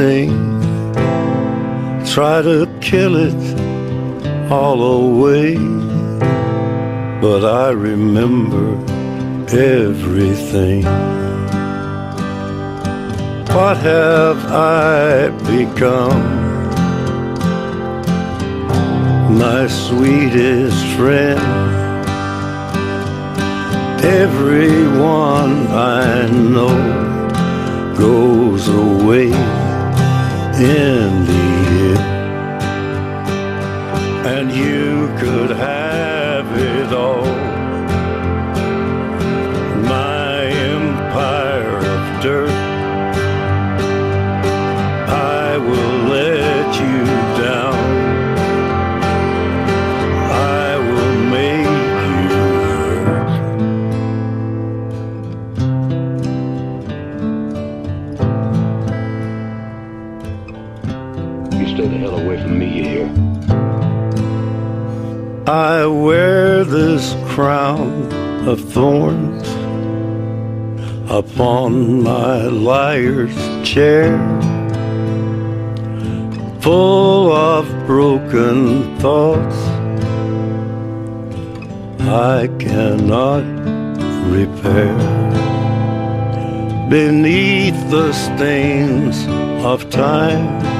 sting. Try to kill it all away, but I remember everything. What have I become? My sweetest friend. Everyone I know goes away in. And you could have it all. My empire of dirt. I will let you down. Stay the hell away from me, you hear? I wear this crown of thorns upon my liar's chair, full of broken thoughts I cannot repair. Beneath the stains of time,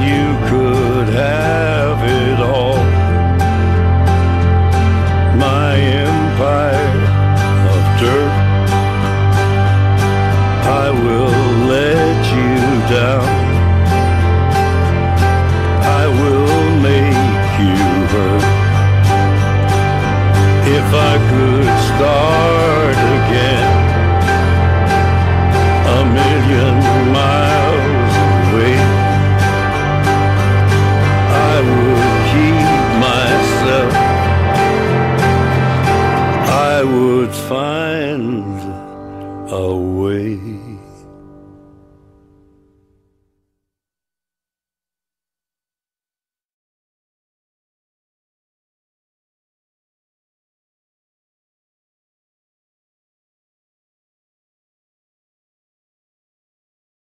You. I would find a way.